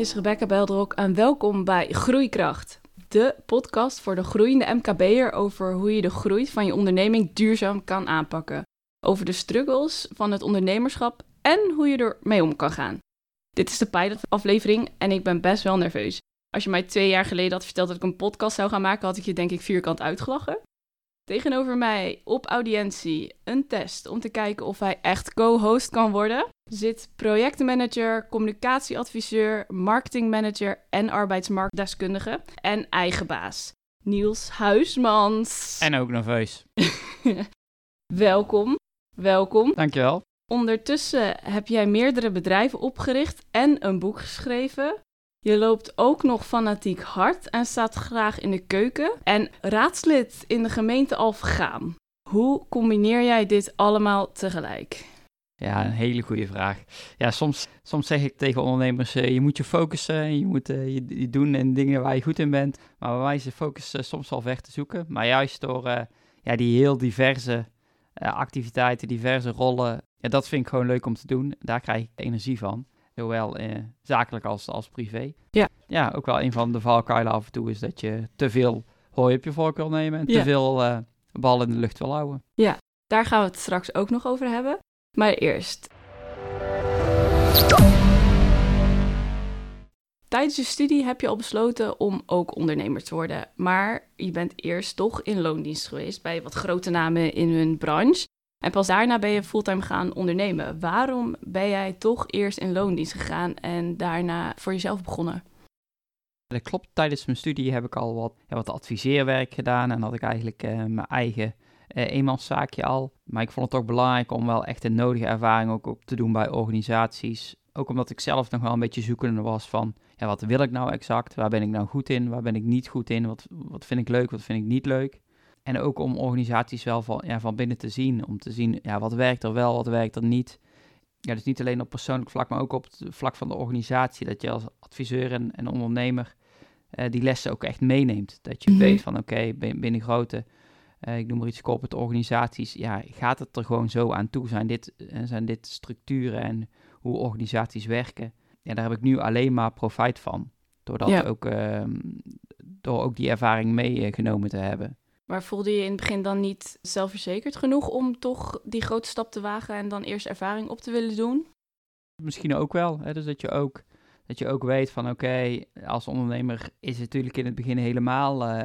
is Rebecca Beldrok en welkom bij Groeikracht. De podcast voor de groeiende MKB'er over hoe je de groei van je onderneming duurzaam kan aanpakken. Over de struggles van het ondernemerschap en hoe je er mee om kan gaan. Dit is de pilotaflevering en ik ben best wel nerveus. Als je mij twee jaar geleden had verteld dat ik een podcast zou gaan maken, had ik je denk ik vierkant uitgelachen. Tegenover mij op audiëntie een test om te kijken of hij echt co-host kan worden. Zit projectmanager, communicatieadviseur, marketingmanager en arbeidsmarktdeskundige en eigen baas. Niels Huismans. En ook nerveus. welkom, welkom. Dankjewel. Ondertussen heb jij meerdere bedrijven opgericht en een boek geschreven. Je loopt ook nog fanatiek hard en staat graag in de keuken. En raadslid in de gemeente Alphen Hoe combineer jij dit allemaal tegelijk? Ja, een hele goede vraag. Ja, soms, soms zeg ik tegen ondernemers, uh, je moet je focussen, je moet uh, je, doen en dingen waar je goed in bent. Maar is de focus uh, soms wel weg te zoeken. Maar juist door ja, die heel diverse activiteiten, diverse rollen, ja, dat vind ik gewoon leuk om te doen. Daar krijg ik energie van. Zowel eh, zakelijk als, als privé. Ja. Ja, ook wel een van de valkuilen af en toe is dat je te veel hooi op je vork wil nemen en te veel uh, bal in de lucht wil houden. Ja, daar gaan we het straks ook nog over hebben. Maar eerst. Tijdens je studie heb je al besloten om ook ondernemer te worden. Maar je bent eerst toch in loondienst geweest bij wat grote namen in hun branche. En pas daarna ben je fulltime gaan ondernemen. Waarom ben jij toch eerst in loondienst gegaan en daarna voor jezelf begonnen? Dat klopt. Tijdens mijn studie heb ik al wat, ja, wat adviseerwerk gedaan en had ik eigenlijk uh, mijn eigen uh, eenmanszaakje al. Maar ik vond het toch belangrijk om wel echt een nodige ervaring ook op te doen bij organisaties. Ook omdat ik zelf nog wel een beetje zoekende was van, ja, wat wil ik nou exact? Waar ben ik nou goed in? Waar ben ik niet goed in? Wat, wat vind ik leuk? Wat vind ik niet leuk? En ook om organisaties wel van, ja, van binnen te zien. Om te zien, ja, wat werkt er wel, wat werkt er niet. Ja, dus niet alleen op persoonlijk vlak, maar ook op het vlak van de organisatie. Dat je als adviseur en, en ondernemer uh, die lessen ook echt meeneemt. Dat je mhm. weet van, oké, binnen grote, uh, ik noem maar iets, corporate organisaties, ja, gaat het er gewoon zo aan toe? Zijn dit, uh, zijn dit structuren en hoe organisaties werken? Ja, daar heb ik nu alleen maar profijt van. Doordat ja. ook, ehm, door ook die ervaring meegenomen te hebben. Maar voelde je in het begin dan niet zelfverzekerd genoeg om toch die grote stap te wagen en dan eerst ervaring op te willen doen? Misschien ook wel. Hè? Dus dat je ook, dat je ook weet van oké, als ondernemer is het natuurlijk in het begin helemaal uh,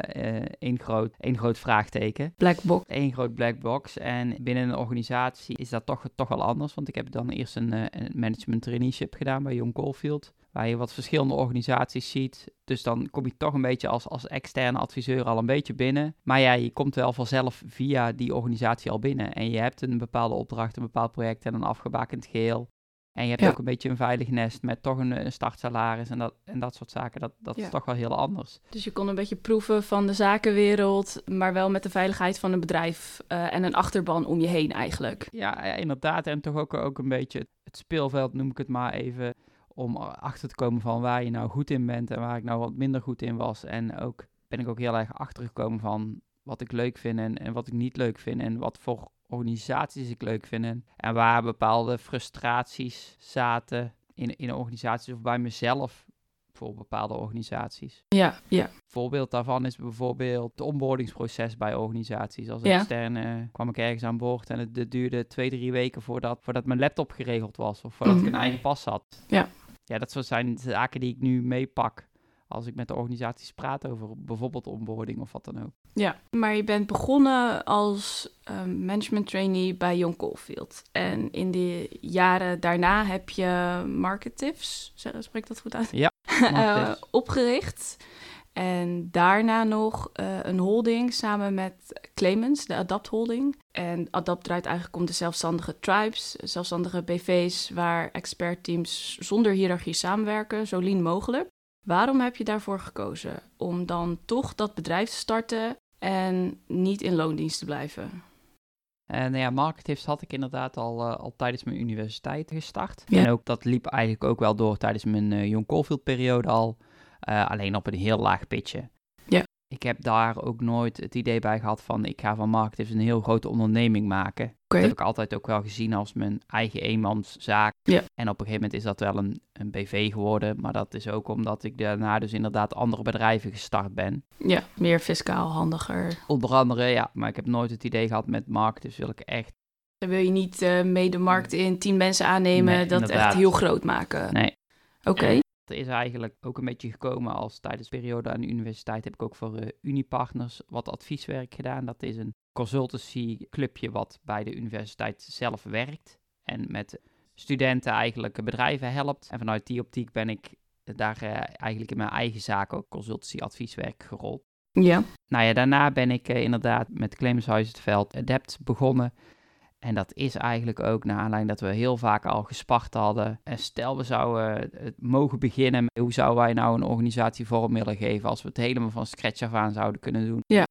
één, groot, één groot vraagteken. Black box. Eén groot black box. En binnen een organisatie is dat toch, toch wel anders. Want ik heb dan eerst een, een management traineeship gedaan bij Young Caulfield waar je wat verschillende organisaties ziet. Dus dan kom je toch een beetje als, als externe adviseur al een beetje binnen. Maar ja, je komt wel vanzelf via die organisatie al binnen. En je hebt een bepaalde opdracht, een bepaald project en een afgebakend geheel. En je hebt ook een beetje een veilig nest met toch een, een startsalaris en dat, en dat soort zaken. Dat, dat is toch wel heel anders. Dus je kon een beetje proeven van de zakenwereld, maar wel met de veiligheid van een bedrijf uh, en een achterban om je heen eigenlijk. Ja, inderdaad. En toch ook, ook een beetje het speelveld, noem ik het maar even om achter te komen van waar je nou goed in bent en waar ik nou wat minder goed in was. En ook ben ik ook heel erg achtergekomen van wat ik leuk vind en, en wat ik niet leuk vind en wat voor organisaties ik leuk vind en, waar bepaalde frustraties zaten in, in organisaties of bij mezelf voor bepaalde organisaties. Ja, ja. voorbeeld daarvan is bijvoorbeeld het onboardingsproces bij organisaties. Als externe kwam ik ergens aan boord en het, duurde twee, drie weken voordat, voordat mijn laptop geregeld was of voordat ik mhm. een eigen pas had. Ja ja, dat zijn zaken die ik nu meepak als ik met de organisaties praat over bijvoorbeeld onboarding of wat dan ook. Ja, maar je bent begonnen als um, management trainee bij Young Caulfield. En in de jaren daarna heb je Marketives, spreek dat goed uit? Ja, uh, opgericht. En daarna nog uh, een holding samen met Clemens, de Adapt Holding. En Adapt draait eigenlijk om de zelfstandige tribes, zelfstandige BV's, waar expertteams zonder hiërarchie samenwerken, zo lean mogelijk. Waarom heb je daarvoor gekozen? Om dan toch dat bedrijf te starten en niet in loondienst te blijven? En nou ja, marketives had ik inderdaad al, uh, al tijdens mijn universiteit gestart. En ook dat liep eigenlijk ook wel door tijdens mijn uh, Young Caulfield periode al. Uh, alleen op een heel laag pitje. Ik heb daar ook nooit het idee bij gehad van ik ga van marketing een heel grote onderneming maken. Dat heb ik altijd ook wel gezien als mijn eigen eenmanszaak. En op een gegeven moment is dat wel een, een BV geworden. Maar dat is ook omdat ik daarna dus inderdaad andere bedrijven gestart ben. Ja, meer fiscaal handiger. Onder andere, ja. Maar ik heb nooit het idee gehad met marketing. Dus wil ik echt, Dan wil je niet eh mee de markt in, tien mensen aannemen, Nee, dat echt heel groot maken. nee. Oké. Is eigenlijk ook een beetje gekomen als tijdens de periode aan de universiteit heb ik ook voor eh, Unipartners wat advieswerk gedaan. Dat is een consultancy clubje wat bij de universiteit zelf werkt en met studenten eigenlijk bedrijven helpt. En vanuit die optiek ben ik daar eh, eigenlijk in mijn eigen zaak ook consultancy advieswerk gerold. Ja. Nou ja, daarna ben ik eh, inderdaad met Clemenshuis het veld Adept begonnen. En dat is eigenlijk ook naar aanleiding dat we heel vaak al gespart hadden. En stel we zouden het mogen beginnen, hoe zouden wij nou een organisatie vorm willen geven als we het helemaal van scratch af aan zouden kunnen doen? Ja.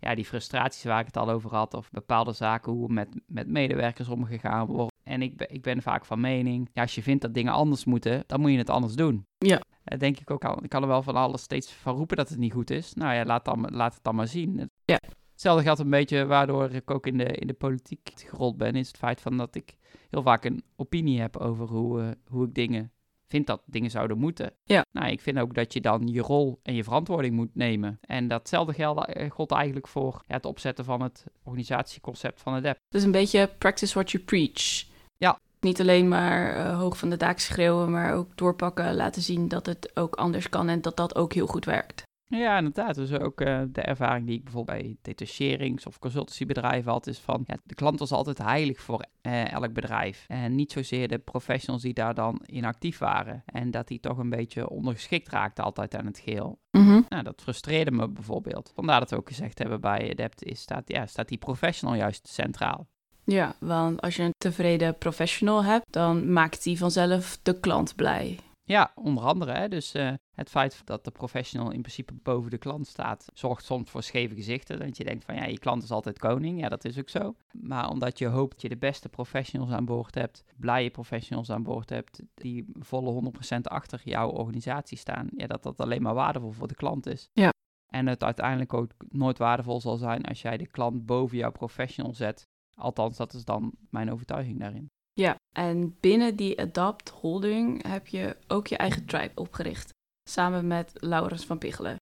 Ja, die frustraties waar ik het al over had, of bepaalde zaken, hoe met, met medewerkers omgegaan wordt. En ik ben, ik ben vaak van mening, ja, als je vindt dat dingen anders moeten, dan moet je het anders doen. Ja. Eh, denk ik ook al. Ik kan er wel van alles steeds van roepen dat het niet goed is. Nou ja, laat, dan, laat het dan maar zien. Ja. Hetzelfde geldt een beetje waardoor ik ook in de, in de politiek gerold ben, is het feit van dat ik heel vaak een opinie heb over hoe, eh, hoe ik dingen vind dat dingen zouden moeten. Ja. Nou, ik vind ook dat je dan je rol en je verantwoording moet nemen. En datzelfde geldt eh, eigenlijk voor ja, het opzetten van het organisatieconcept van het DEP. Dus een beetje practice what you preach. Ja. Niet alleen maar eh, hoog van de daak schreeuwen, maar ook doorpakken, laten zien dat het ook anders kan en dat dat ook heel goed werkt. Ja, inderdaad. Dus ook eh, de ervaring die ik bijvoorbeeld bij detacherings- of consultancybedrijven had, is van ja, de klant was altijd heilig voor eh, elk bedrijf. En niet zozeer de professionals die daar dan in actief waren. En dat die toch een beetje ondergeschikt raakten altijd aan het geheel. Mhm. Nou, dat frustreerde me bijvoorbeeld. Vandaar dat we ook gezegd hebben bij Adept, is staat, ja, staat die professional juist centraal. Ja, want als je een tevreden professional hebt, dan maakt die vanzelf de klant blij. Ja, onder andere. Hè, dus eh, het feit dat de professional in principe boven de klant staat, zorgt soms voor scheve gezichten. Dat je denkt van ja, je klant is altijd koning. Ja, dat is ook zo. Maar omdat je hoopt dat je de beste professionals aan boord hebt, blije professionals aan boord hebt, die volle 100% achter jouw organisatie staan, ja, dat dat alleen maar waardevol voor de klant is. Ja. En het uiteindelijk ook nooit waardevol zal zijn als jij de klant boven jouw professional zet. Althans, dat is dan mijn overtuiging daarin. Ja, en binnen die Adapt Holding heb je ook je eigen tribe opgericht. Samen met Laurens van Pichelen.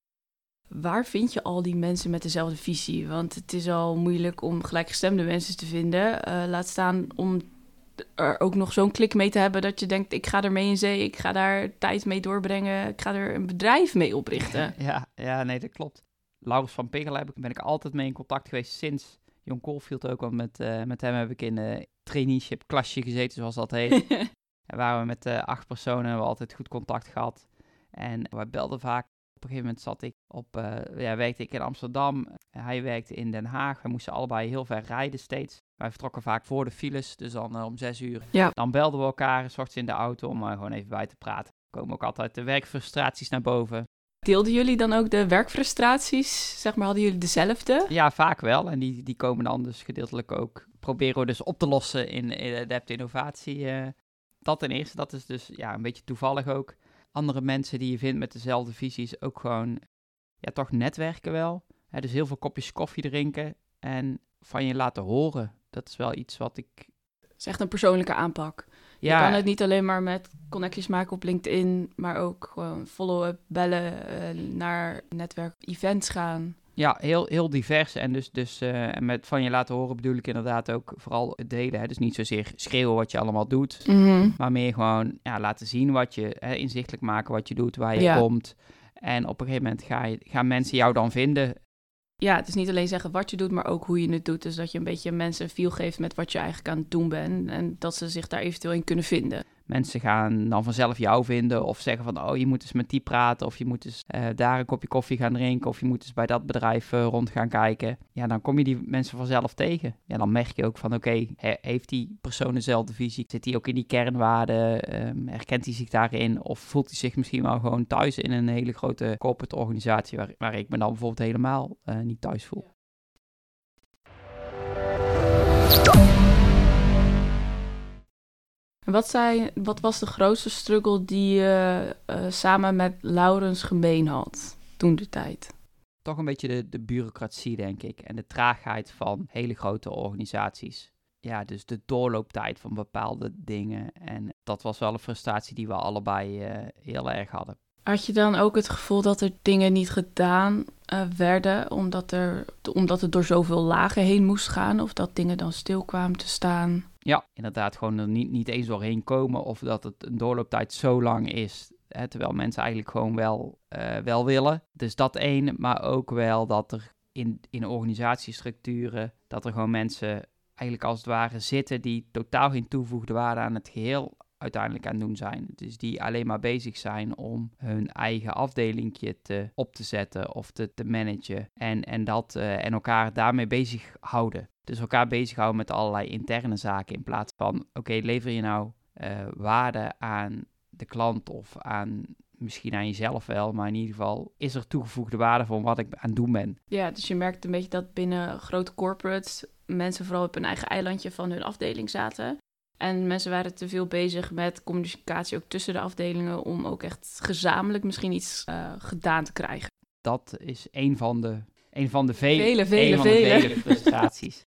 Waar vind je al die mensen met dezelfde visie? Want het is al moeilijk om gelijkgestemde mensen te vinden. Eh, laat staan om er ook nog zo'n klik mee te hebben dat je denkt: ik ga er mee in zee, ik ga daar tijd mee doorbrengen, ik ga er een bedrijf mee oprichten. Ja, ja, nee, dat klopt. Laurens van ik, ben ik altijd mee in contact geweest sinds Jon Koolfield ook. Want met, eh, met hem heb ik in een traineeship klasje gezeten, zoals dat heet. en waren we met eh, acht personen, we altijd goed contact gehad. En wij belden vaak. Op een gegeven moment zat ik op, eh, ja, werkte ik in Amsterdam. Hij werkte in Den Haag. We moesten allebei heel ver rijden steeds. Wij vertrokken vaak voor de files, dus dan eh, om zes uur. Ja. Dan belden we elkaar, s ochtends in de auto, om gewoon even bij te praten. Komen ook altijd de werkfrustraties naar boven. Deelden jullie dan ook de werkfrustraties? Zeg maar, hadden jullie dezelfde? Ja, vaak wel. En die, die komen dan dus gedeeltelijk ook, proberen we dus op te lossen in, in Adept Innovatie. eh. dat ten eerste, dat is dus ja, een beetje toevallig ook. Andere mensen die je vindt met dezelfde visies ook gewoon, ja, toch netwerken wel. Hè, dus heel veel kopjes koffie drinken en van je laten horen. Dat is wel iets wat ik... Het is echt een persoonlijke aanpak. Ja, Je kan het niet alleen maar met connecties maken op LinkedIn, maar ook gewoon follow-up, bellen, eh, naar netwerk-events gaan. Ja, heel, heel divers. En dus, dus eh, en met van je laten horen bedoel ik inderdaad ook vooral het delen. Hè? Dus niet zozeer schreeuwen wat je allemaal doet. Maar meer gewoon ja, laten zien wat je, hè, inzichtelijk maken wat je doet, waar je Ja. komt. En op een gegeven moment ga je, gaan mensen jou dan vinden. Ja, het is niet alleen zeggen wat je doet, maar ook hoe je het doet. Dus dat je een beetje mensen een feel geeft met wat je eigenlijk aan het doen bent. En dat ze zich daar eventueel in kunnen vinden. Mensen gaan dan vanzelf jou vinden of zeggen van, oh, je moet eens met die praten. Of je moet eens eh, daar een kopje koffie gaan drinken. Of je moet eens bij dat bedrijf eh, rond gaan kijken. Ja, dan kom je die mensen vanzelf tegen. Ja, dan merk je ook van, oké, he- heeft die persoon dezelfde visie? Zit hij ook in die kernwaarden? Ehm, herkent hij zich daarin? Of voelt hij zich misschien wel gewoon thuis in een hele grote corporate organisatie... waar, waar ik me dan bijvoorbeeld helemaal eh, niet thuis voel? Wat, wat was de grootste struggle die je eh, samen met Laurens gemeen had toen de tijd? toch een beetje de, de bureaucratie, denk ik. En de traagheid van hele grote organisaties. Ja, dus de doorlooptijd van bepaalde dingen. En dat was wel een frustratie die we allebei uh, heel erg hadden. Had je dan ook het gevoel dat er dingen niet gedaan uh, werden, omdat, er, omdat het door zoveel lagen heen moest gaan? Of dat dingen dan stil kwamen te staan? Ja, inderdaad, gewoon er niet, niet eens doorheen komen. Of dat het een doorlooptijd zo lang is Hè, terwijl mensen eigenlijk gewoon wel, uh, wel willen. Dus dat één, maar ook wel dat er in, in organisatiestructuren, dat er gewoon mensen eigenlijk als het ware zitten die totaal geen toevoegde waarde aan het geheel uiteindelijk aan het doen zijn. Dus die alleen maar bezig zijn om hun eigen afdelingje te, op te zetten of te, te managen. En, en, dat, uh, en elkaar daarmee bezighouden. Dus elkaar bezighouden met allerlei interne zaken in plaats van, oké, lever je nou uh, waarde aan de klant of aan misschien aan jezelf wel, maar in ieder geval is er toegevoegde waarde voor wat ik aan het doen ben. Ja, dus je merkt een beetje dat binnen grote corporates mensen vooral op hun eigen eilandje van hun afdeling zaten. En mensen waren te veel bezig met communicatie ook tussen de afdelingen om ook echt gezamenlijk misschien iets uh, gedaan te krijgen. Dat is een van de, een van de vele, vele, vele, vele. vele frustraties.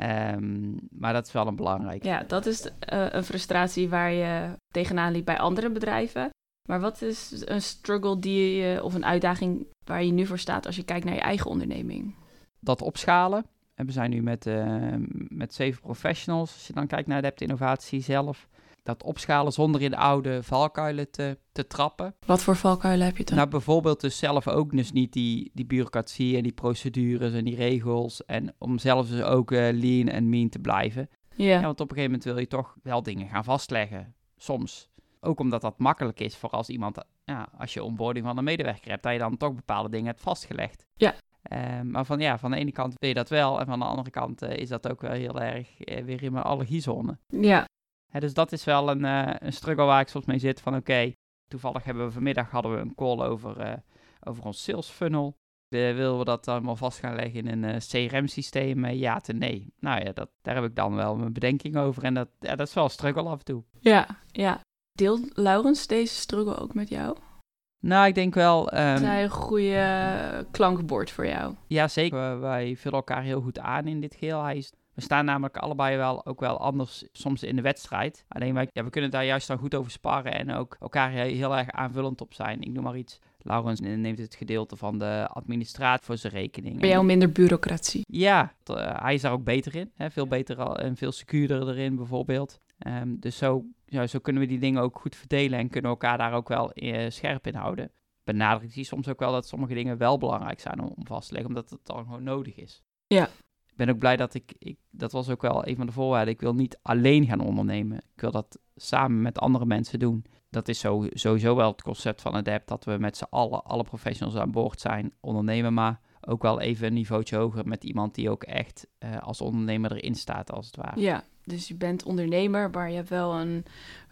Um, maar dat is wel een belangrijke. Ja, dat is uh, een frustratie waar je tegenaan liep bij andere bedrijven. Maar wat is een struggle die je, of een uitdaging waar je nu voor staat als je kijkt naar je eigen onderneming? Dat opschalen. En we zijn nu met, uh, met zeven professionals. Als je dan kijkt naar de innovatie zelf. Dat opschalen zonder in de oude valkuilen te, te trappen. Wat voor valkuilen heb je dan? Nou, bijvoorbeeld dus zelf ook dus niet die, die bureaucratie en die procedures en die regels. En om zelf dus ook uh, lean en mean te blijven. Ja. ja. Want op een gegeven moment wil je toch wel dingen gaan vastleggen. Soms. Ook omdat dat makkelijk is voor als iemand, ja, als je onboarding van een medewerker hebt, dat je dan toch bepaalde dingen hebt vastgelegd. Ja. Uh, maar van, ja, van de ene kant wil je dat wel en van de andere kant uh, is dat ook wel heel erg uh, weer in mijn allergiezone. Ja. dus dat is wel een, een struggle waar ik soms mee zit van oké, okay, toevallig hebben we vanmiddag hadden we een call over, over ons sales funnel. willen we dat allemaal vast gaan leggen in een CRM-systeem? ja te nee. Nou ja, dat, daar heb ik dan wel mijn bedenking over en dat, ja, dat is wel een struggle af en toe. Ja, ja. Deelt Laurens deze struggle ook met jou? Nou, ik denk wel... Um, is hij een goede klankbord voor jou? Ja, zeker. Wij vullen elkaar heel goed aan in dit geheel. Hij is, we staan namelijk allebei wel ook wel anders soms in de wedstrijd. Alleen wij, ja, we kunnen daar juist dan goed over sparren en ook elkaar heel erg aanvullend op zijn. Ik noem maar iets. Laurens neemt het gedeelte van de administratie voor zijn rekening. Bij jou minder bureaucratie? Ja, uh, hij is daar ook beter in. Hè? Veel beter al, en veel secuurder erin bijvoorbeeld. Um, dus zo, ja, zo kunnen we die dingen ook goed verdelen en kunnen we elkaar daar ook wel uh, scherp in houden. Benadrukt hij soms ook wel dat sommige dingen wel belangrijk zijn om, om vast te leggen, omdat het dan gewoon nodig is. Ja. Ik ben ook blij dat ik, ik, dat was ook wel een van de voorwaarden, ik wil niet alleen gaan ondernemen. Ik wil dat samen met andere mensen doen. Dat is zo, sowieso wel het concept van Adapt, dat we met z'n allen, alle professionals aan boord zijn, ondernemen, maar ook wel even een niveautje hoger met iemand die ook echt uh, als ondernemer erin staat, als het ware. Ja, dus je bent ondernemer, maar je hebt wel een,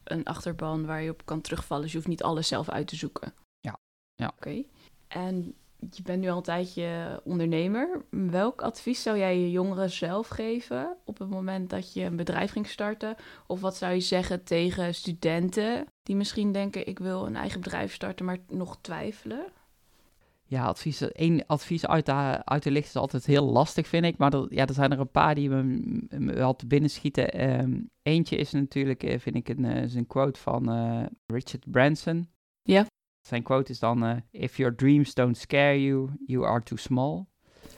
een achterban waar je op kan terugvallen. Dus je hoeft niet alles zelf uit te zoeken. Ja. ja. Oké. Okay. En je bent nu al een tijdje ondernemer. Welk advies zou jij je jongeren zelf geven op het moment dat je een bedrijf ging starten? Of wat zou je zeggen tegen studenten die misschien denken: ik wil een eigen bedrijf starten, maar nog twijfelen? Ja, advies, één advies uit de, uit de licht is altijd heel lastig, vind ik. Maar er, ja, er zijn er een paar die me, me wel te binnen schieten. Um, eentje is natuurlijk, vind ik, een, is een quote van uh, Richard Branson. Ja. Zijn quote is dan, uh, if your dreams don't scare you, you are too small.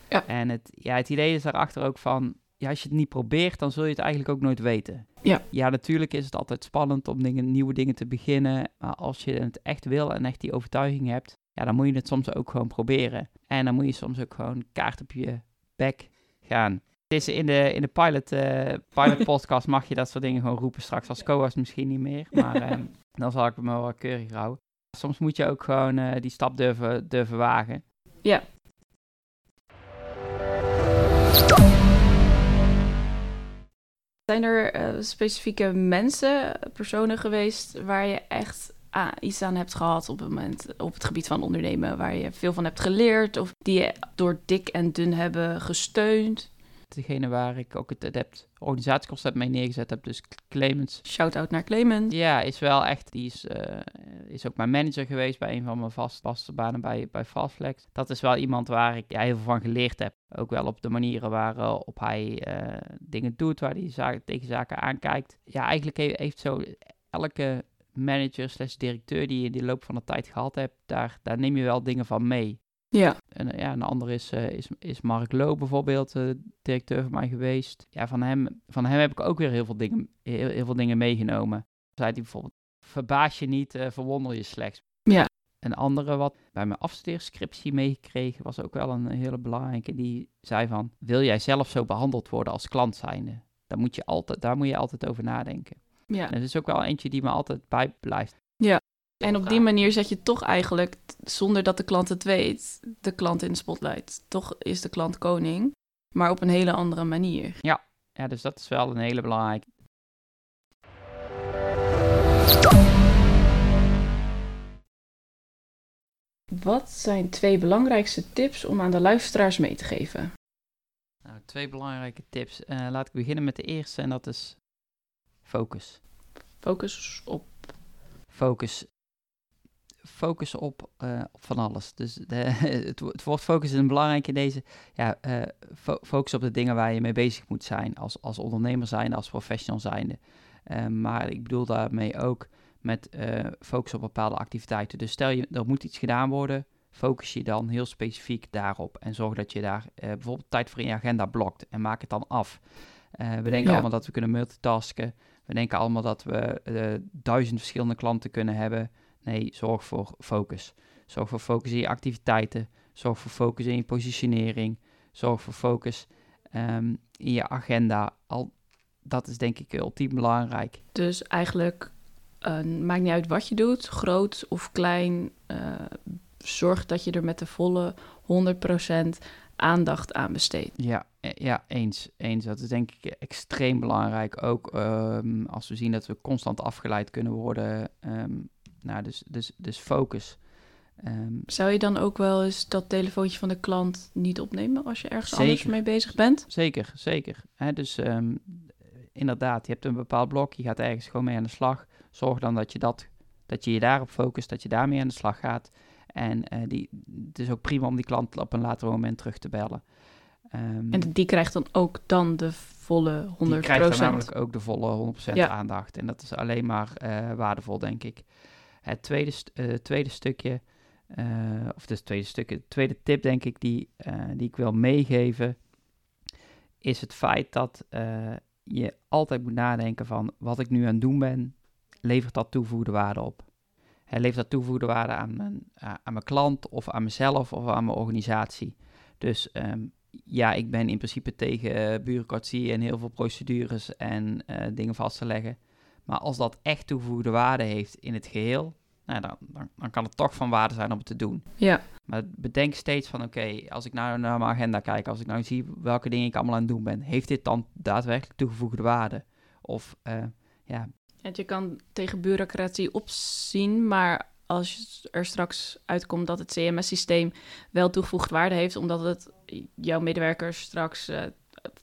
Ja. En het, ja, het idee is daarachter ook van, ja, als je het niet probeert, dan zul je het eigenlijk ook nooit weten. Ja. Ja, natuurlijk is het altijd spannend om dingen, nieuwe dingen te beginnen. Maar als je het echt wil en echt die overtuiging hebt, ja, dan moet je het soms ook gewoon proberen. En dan moet je soms ook gewoon kaart op je bek gaan. Het is in de, in de pilot, uh, pilot podcast mag je dat soort dingen gewoon roepen straks. Als co-host misschien niet meer, maar um, dan zal ik me wel keurig houden. Soms moet je ook gewoon uh, die stap durven, durven wagen. Ja. Zijn er uh, specifieke mensen, personen geweest waar je echt ah, iets aan hebt gehad op het moment op het gebied van ondernemen, waar je veel van hebt geleerd of die je door dik en dun hebben gesteund? degene waar ik ook het adept organisatieconcept mee neergezet heb. Dus Clemens. Shout-out naar Clemens. Ja, is wel echt, die is, uh, is ook mijn manager geweest bij een van mijn vast, vaste banen bij, bij Fastflex. Dat is wel iemand waar ik ja, heel veel van geleerd heb. Ook wel op de manieren waarop hij uh, dingen doet, waar hij zaken, tegen zaken aankijkt. Ja, eigenlijk heeft, heeft zo elke manager slash directeur die je in de loop van de tijd gehad hebt, daar, daar neem je wel dingen van mee. Ja. En ja, een ander is, uh, is, is Mark Low bijvoorbeeld, uh, directeur van mij geweest. Ja, van hem, van hem heb ik ook weer heel veel dingen, heel, heel veel dingen meegenomen. Zei hij bijvoorbeeld, verbaas je niet, uh, verwonder je slechts. Ja. Een andere wat bij mijn afstudeerscriptie meegekregen was ook wel een hele belangrijke. Die zei van, wil jij zelf zo behandeld worden als klant zijnde? Daar moet je altijd, daar moet je altijd over nadenken. Ja. En dat is ook wel eentje die me altijd bijblijft. Ja. En op die manier zet je toch eigenlijk, zonder dat de klant het weet, de klant in de spotlight. Toch is de klant koning, maar op een hele andere manier. Ja, ja dus dat is wel een hele belangrijke. Wat zijn twee belangrijkste tips om aan de luisteraars mee te geven? Nou, twee belangrijke tips. Uh, laat ik beginnen met de eerste en dat is focus. Focus op. Focus. Focus op, uh, op van alles. Dus de, het, het, woord focus is een belangrijke in deze. Ja, uh, fo focus op de dingen waar je mee bezig moet zijn. Als, als ondernemer zijnde, als professional zijnde. Uh, maar ik bedoel daarmee ook met focus op bepaalde activiteiten. Dus stel je, er moet iets gedaan worden. Focus je dan heel specifiek daarop. En zorg dat je daar bijvoorbeeld tijd voor in je agenda blokt. En maak het dan af. we denken ja. allemaal dat we kunnen multitasken. We denken allemaal dat we uh, duizend verschillende klanten kunnen hebben. Nee, zorg voor focus. Zorg voor focus in je activiteiten. Zorg voor focus in je positionering. Zorg voor focus um, in je agenda. Al, dat is denk ik ultiem belangrijk. Dus eigenlijk uh, maakt niet uit wat je doet, groot of klein. Uh, zorg dat je er met de volle 100% aandacht aan besteedt. Ja, ja, eens. eens. Dat is denk ik extreem belangrijk. Ook um, als we zien dat we constant afgeleid kunnen worden. Um, nou, dus, dus, dus focus. Um, Zou je dan ook wel eens dat telefoontje van de klant niet opnemen als je ergens zeker. anders mee bezig bent? Zeker, zeker. Dus inderdaad, je hebt een bepaald blok, je gaat ergens gewoon mee aan de slag. Zorg dan dat je, dat, dat je je daarop focust, dat je daarmee aan de slag gaat. En uh, die, het is ook prima om die klant op een later moment terug te bellen. Um, en die krijgt dan ook dan de volle 100%? Die krijgt dan namelijk ook de volle 100% ja. aandacht. En dat is alleen maar uh, waardevol, denk ik. Het tweede, st uh, tweede stukje, of het tweede stukje, de tweede tip, denk ik, die, die ik wil meegeven, is het feit dat je altijd moet nadenken van wat ik nu aan het doen ben, levert dat toegevoegde waarde op? Hij levert dat toegevoegde waarde aan mijn, aan mijn klant of aan mezelf of aan mijn organisatie. Dus um, ja, ik ben in principe tegen uh, bureaucratie en heel veel procedures en uh, dingen vast te leggen. Maar als dat echt toegevoegde waarde heeft in het geheel, nou, dan, dan, dan, kan het toch van waarde zijn om het te doen. Ja. Maar bedenk steeds van, oké, als ik nou naar mijn agenda kijk, als ik nou zie welke dingen ik allemaal aan het doen ben, heeft dit dan daadwerkelijk toegevoegde waarde? Of, uh, ja, je kan tegen bureaucratie opzien, maar als er straks uitkomt dat het CMS-systeem wel toegevoegd waarde heeft, omdat het jouw medewerkers straks uh,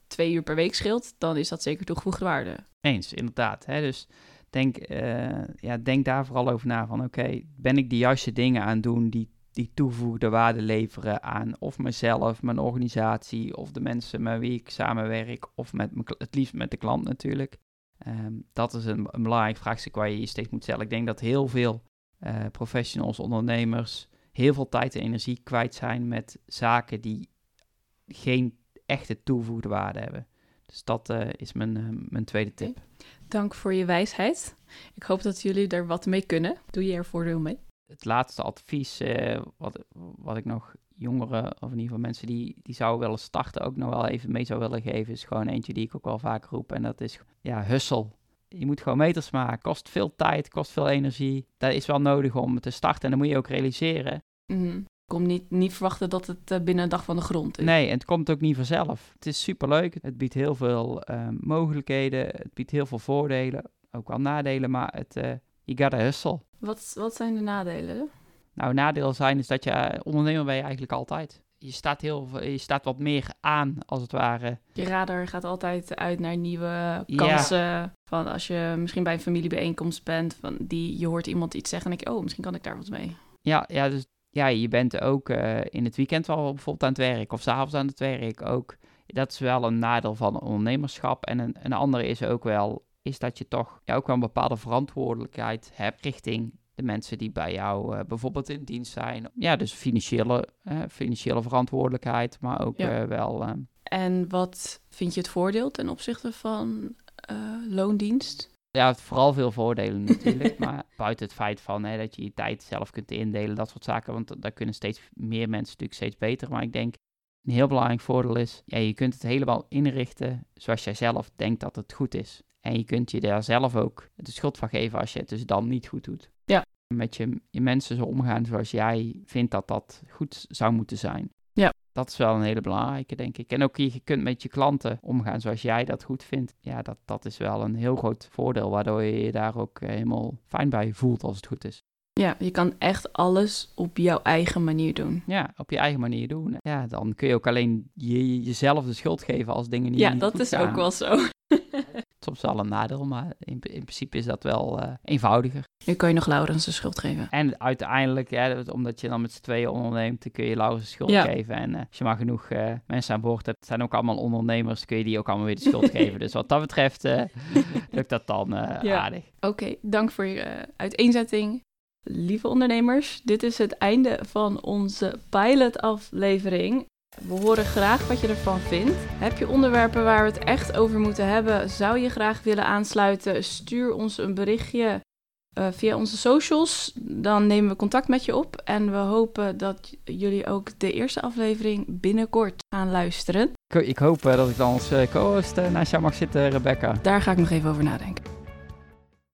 twee uur per week scheelt, dan is dat zeker toegevoegde waarde. Eens, inderdaad. Hè? Dus denk, uh, ja, denk daar vooral over na van oké, ben ik de juiste dingen aan doen die, die toegevoegde waarde leveren aan of mezelf, mijn organisatie of de mensen met wie ik samenwerk of met het liefst met de klant natuurlijk. Um, dat is een, een, belangrijk vraagstuk waar je je steeds moet stellen. Ik denk dat heel veel uh, professionals, ondernemers, heel veel tijd en energie kwijt zijn met zaken die geen echte toegevoegde waarde hebben. Dus dat uh, is mijn, uh, mijn tweede tip. Okay. Dank voor je wijsheid. Ik hoop dat jullie er wat mee kunnen. Doe je er voordeel mee? Het laatste advies wat, wat ik nog jongeren, of in ieder geval mensen die, die zouden willen starten, ook nog wel even mee zou willen geven, is gewoon eentje die ik ook wel vaak roep. En dat is, ja, hussel. Je moet gewoon meters maken. Kost veel tijd, kost veel energie. Dat is wel nodig om te starten. En dan moet je ook realiseren. Mm. Kom niet, niet verwachten dat het uh, binnen een dag van de grond is. Nee, en het komt ook niet vanzelf. Het is superleuk. Het biedt heel veel uh, mogelijkheden. Het biedt heel veel voordelen. Ook wel nadelen, maar het, uh, you gotta hustle. Wat, wat zijn de nadelen? Nou, nadeel zijn is dat je ondernemer ben je eigenlijk altijd. je staat, heel, je staat wat meer aan, als het ware. Je radar gaat altijd uit naar nieuwe kansen. Van als je misschien bij een familiebijeenkomst bent, van die, je hoort iemand iets zeggen en denk je, oh, misschien kan ik daar wat mee. Ja, ja dus ja, je bent ook uh, in het weekend wel bijvoorbeeld aan het werk of s'avonds aan het werk ook. Dat is wel een nadeel van ondernemerschap. En een, een andere is ook wel, is dat je toch ja, ook wel een bepaalde verantwoordelijkheid hebt richting de mensen die bij jou uh, bijvoorbeeld in dienst zijn. Ja, dus financiële, uh, financiële verantwoordelijkheid, maar ook ja. wel... En wat vind je het voordeel ten opzichte van loondienst? Ja, vooral veel voordelen natuurlijk. maar buiten het feit van hè, dat je je tijd zelf kunt indelen, dat soort zaken. Want daar kunnen steeds meer mensen natuurlijk steeds beter. Maar ik denk een heel belangrijk voordeel is, ja, je kunt het helemaal inrichten zoals jij zelf denkt dat het goed is. En je kunt je daar zelf ook de schuld van geven als je het dus dan niet goed doet. Met je, je mensen zo omgaan zoals jij vindt dat dat goed zou moeten zijn. Ja. Dat is wel een hele belangrijke, denk ik. En ook je kunt met je klanten omgaan zoals jij dat goed vindt. Ja, dat, dat is wel een heel groot voordeel, waardoor je je daar ook helemaal fijn bij voelt als het goed is. Ja, je kan echt alles op jouw eigen manier doen. Ja, op je eigen manier doen. Ja, dan kun je ook alleen je, jezelf de schuld geven als dingen niet Ja, dat is ook wel zo. Soms wel een nadeel, maar in, in principe is dat wel uh, eenvoudiger. Nu kan je nog Laurens de schuld geven. En uiteindelijk, ja, omdat je dan met z'n tweeën onderneemt, dan kun je Laurens de schuld geven. En uh, als je maar genoeg uh, mensen aan boord hebt, zijn ook allemaal ondernemers, kun je die ook allemaal weer de schuld geven. Dus wat dat betreft lukt dat dan ja. aardig. Oké, dank voor je uiteenzetting. Lieve ondernemers, dit is het einde van onze pilot-aflevering. We horen graag wat je ervan vindt. Heb je onderwerpen waar we het echt over moeten hebben? Zou je graag willen aansluiten? Stuur ons een berichtje uh, via onze socials. Dan nemen we contact met je op. En we hopen dat jullie ook de eerste aflevering binnenkort gaan luisteren. Ik, hoop uh, dat ik dan als uh, co-host naast jou mag zitten, Rebecca. Daar ga ik nog even over nadenken.